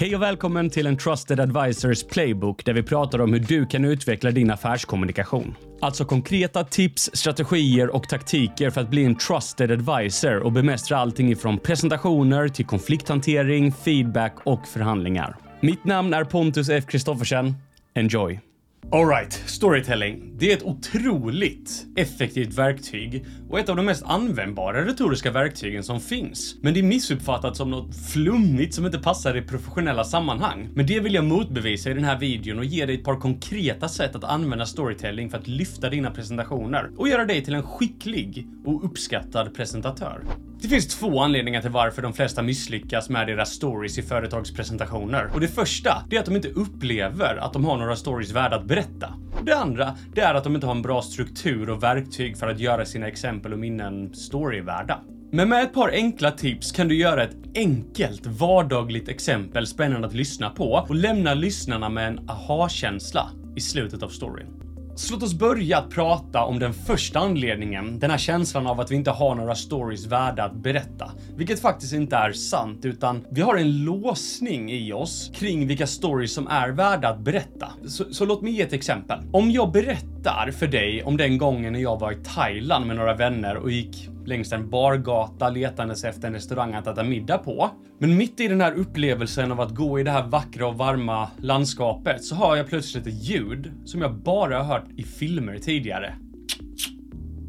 Hej och välkommen till en Trusted Advisors Playbook där vi pratar om hur du kan utveckla din affärskommunikation. Alltså konkreta tips, strategier och taktiker för att bli en trusted advisor och bemästra allting ifrån presentationer till konflikthantering, feedback och förhandlingar. Mitt namn är Pontus F. Kristoffersen. Enjoy! Alright, storytelling. Det är ett otroligt effektivt verktyg och ett av de mest användbara retoriska verktygen som finns. Men det är missuppfattat som något flummigt som inte passar i professionella sammanhang. Men det vill jag motbevisa i den här videon och ge dig ett par konkreta sätt att använda storytelling för att lyfta dina presentationer och göra dig till en skicklig och uppskattad presentatör. Det finns två anledningar till varför de flesta misslyckas med deras stories i företagspresentationer. Och det första, det är att de inte upplever att de har några stories värda att berätta. Och det andra, det är att de inte har en bra struktur och verktyg för att göra sina exempel och minnen storyvärda. Men med ett par enkla tips kan du göra ett enkelt vardagligt exempel spännande att lyssna på och lämna lyssnarna med en aha-känsla i slutet av storyn. Så låt oss börja att prata om den första anledningen, den här känslan av att vi inte har några stories värda att berätta. Vilket faktiskt inte är sant, utan vi har en låsning i oss kring vilka stories som är värda att berätta. Så, så låt mig ge ett exempel. Om jag berättar för dig om den gången när jag var i Thailand med några vänner och gick längs en bargata letandes efter en restaurang att äta middag på. Men mitt i den här upplevelsen av att gå i det här vackra och varma landskapet så hör jag plötsligt ett ljud som jag bara har hört i filmer tidigare.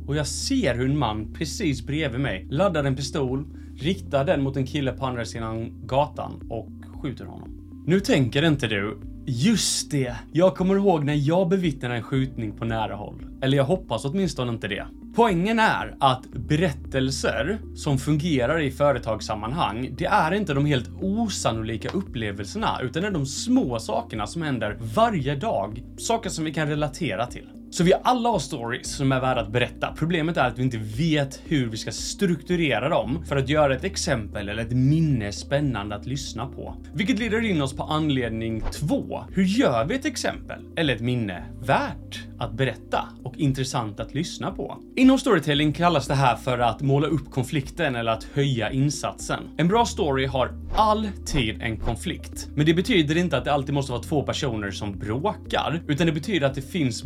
Och jag ser hur en man precis bredvid mig laddar en pistol, riktar den mot en kille på andra sidan gatan och skjuter honom. Nu tänker inte du, just det, jag kommer ihåg när jag bevittnade en skjutning på nära håll. Eller jag hoppas åtminstone inte det. Poängen är att berättelser som fungerar i företagssammanhang, det är inte de helt osannolika upplevelserna, utan det är de små sakerna som händer varje dag. Saker som vi kan relatera till. Så vi alla har stories som är värda att berätta. Problemet är att vi inte vet hur vi ska strukturera dem för att göra ett exempel eller ett minne spännande att lyssna på. Vilket leder in oss på anledning två. Hur gör vi ett exempel eller ett minne värt att berätta och intressant att lyssna på? Inom storytelling kallas det här för att måla upp konflikten eller att höja insatsen. En bra story har alltid en konflikt, men det betyder inte att det alltid måste vara två personer som bråkar, utan det betyder att det finns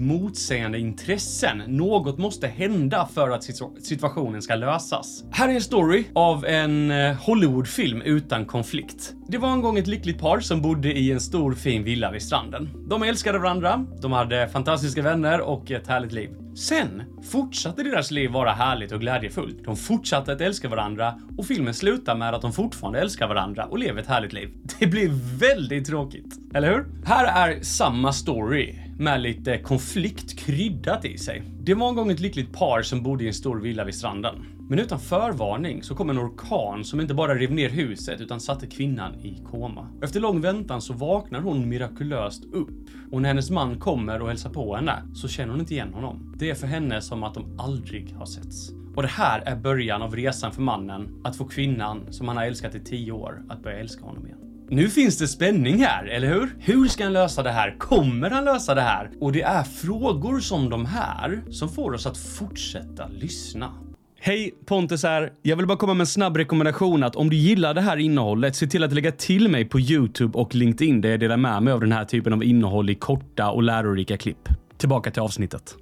motsägande intressen. Något måste hända för att situationen ska lösas. Här är en story av en eh, Hollywoodfilm utan konflikt. Det var en gång ett lyckligt par som bodde i en stor fin villa vid stranden. De älskade varandra, de hade fantastiska vänner och ett härligt liv. Sen fortsatte deras liv vara härligt och glädjefullt. De fortsatte att älska varandra och filmen slutar med att de fortfarande älskar varandra och lever ett härligt liv. Det blir väldigt tråkigt, eller hur? Här är samma story med lite konflikt kryddat i sig. Det var en gång ett lyckligt par som bodde i en stor villa vid stranden. Men utan förvarning så kom en orkan som inte bara rev ner huset utan satte kvinnan i koma. Efter lång väntan så vaknar hon mirakulöst upp och när hennes man kommer och hälsar på henne så känner hon inte igen honom. Det är för henne som att de aldrig har setts. Och det här är början av resan för mannen att få kvinnan som han har älskat i tio år att börja älska honom igen. Nu finns det spänning här, eller hur? Hur ska han lösa det här? Kommer han lösa det här? Och det är frågor som de här som får oss att fortsätta lyssna. Hej Pontus här. Jag vill bara komma med en snabb rekommendation att om du gillar det här innehållet, se till att lägga till mig på Youtube och LinkedIn där jag delar med mig av den här typen av innehåll i korta och lärorika klipp. Tillbaka till avsnittet.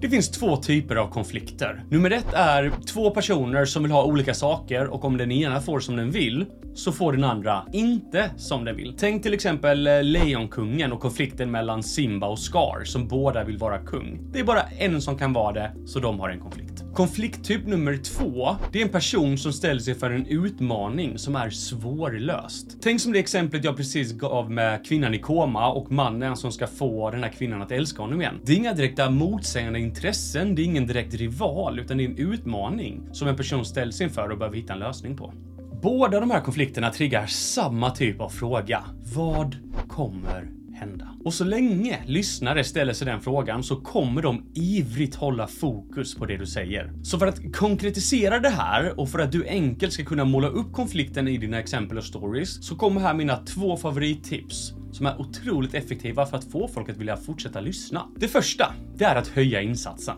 Det finns två typer av konflikter. Nummer ett är två personer som vill ha olika saker och om den ena får som den vill så får den andra inte som den vill. Tänk till exempel eh, Lejonkungen och konflikten mellan Simba och Scar som båda vill vara kung. Det är bara en som kan vara det, så de har en konflikt. Konflikttyp nummer två, det är en person som ställer sig för en utmaning som är svårlöst. Tänk som det exemplet jag precis gav med kvinnan i koma och mannen som ska få den här kvinnan att älska honom igen. Det är inga direkta motsägande intressen, det är ingen direkt rival, utan det är en utmaning som en person ställs inför och behöver hitta en lösning på. Båda de här konflikterna triggar samma typ av fråga. Vad kommer hända? Och så länge lyssnare ställer sig den frågan så kommer de ivrigt hålla fokus på det du säger. Så för att konkretisera det här och för att du enkelt ska kunna måla upp konflikten i dina exempel och stories så kommer här mina två favorittips som är otroligt effektiva för att få folk att vilja fortsätta lyssna. Det första, det är att höja insatsen.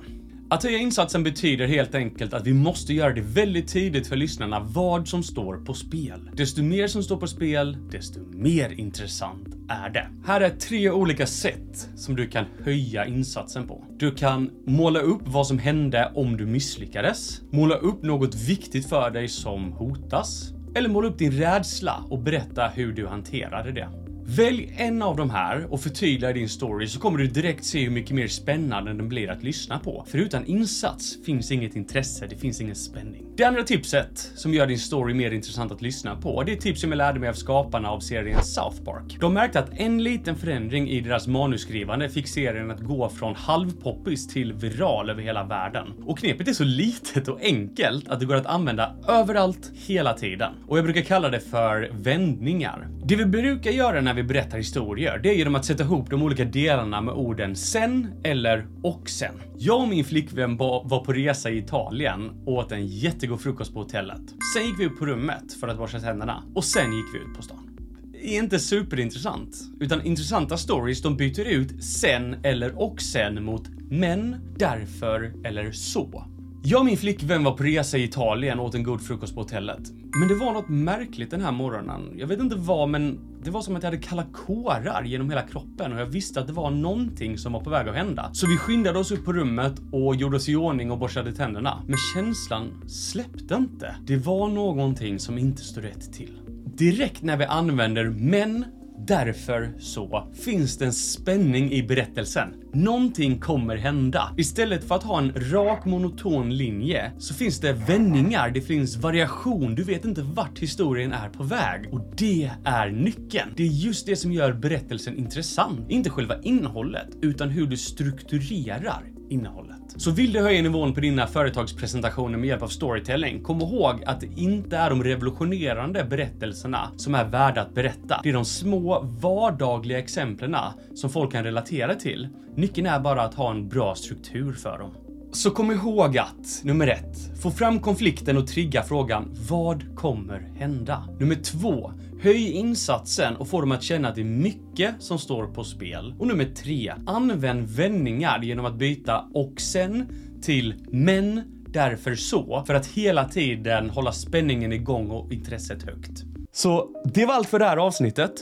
Att höja insatsen betyder helt enkelt att vi måste göra det väldigt tidigt för lyssnarna vad som står på spel. Desto mer som står på spel, desto mer intressant är det. Här är tre olika sätt som du kan höja insatsen på. Du kan måla upp vad som hände om du misslyckades, måla upp något viktigt för dig som hotas, eller måla upp din rädsla och berätta hur du hanterade det. Välj en av de här och förtydliga din story så kommer du direkt se hur mycket mer spännande den blir att lyssna på. För utan insats finns inget intresse, det finns ingen spänning. Det andra tipset som gör din story mer intressant att lyssna på, det är ett tips som jag lärde mig av skaparna av serien South Park. De märkte att en liten förändring i deras manusskrivande fick serien att gå från halvpoppis till viral över hela världen. Och knepet är så litet och enkelt att det går att använda överallt, hela tiden. Och jag brukar kalla det för vändningar. Det vi brukar göra när vi vi berättar historier, det är genom att sätta ihop de olika delarna med orden sen eller och sen. Jag och min flickvän var på resa i Italien och åt en jättegod frukost på hotellet. Sen gick vi upp på rummet för att borsta tänderna och sen gick vi ut på stan. Det är inte superintressant, utan intressanta stories de byter ut sen eller och sen mot men, därför eller så. Jag och min flickvän var på resa i Italien och åt en god frukost på hotellet. Men det var något märkligt den här morgonen. Jag vet inte vad, men det var som att jag hade kalla kårar genom hela kroppen och jag visste att det var någonting som var på väg att hända. Så vi skyndade oss upp på rummet och gjorde oss i ordning och borstade tänderna. Men känslan släppte inte. Det var någonting som inte stod rätt till. Direkt när vi använder men Därför så finns det en spänning i berättelsen. Någonting kommer hända. Istället för att ha en rak monoton linje så finns det vändningar, det finns variation, du vet inte vart historien är på väg. Och det är nyckeln. Det är just det som gör berättelsen intressant. Inte själva innehållet, utan hur du strukturerar innehållet. Så vill du höja nivån på dina företagspresentationer med hjälp av storytelling, kom ihåg att det inte är de revolutionerande berättelserna som är värda att berätta. Det är de små vardagliga exemplen som folk kan relatera till. Nyckeln är bara att ha en bra struktur för dem. Så kom ihåg att nummer ett, få fram konflikten och trigga frågan vad kommer hända? Nummer två, höj insatsen och få dem att känna att det är mycket som står på spel. Och nummer tre, använd vändningar genom att byta och sen till men, därför så, för att hela tiden hålla spänningen igång och intresset högt. Så det var allt för det här avsnittet.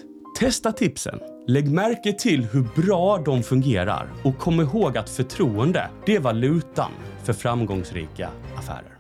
Testa tipsen. Lägg märke till hur bra de fungerar och kom ihåg att förtroende, det är valutan för framgångsrika affärer.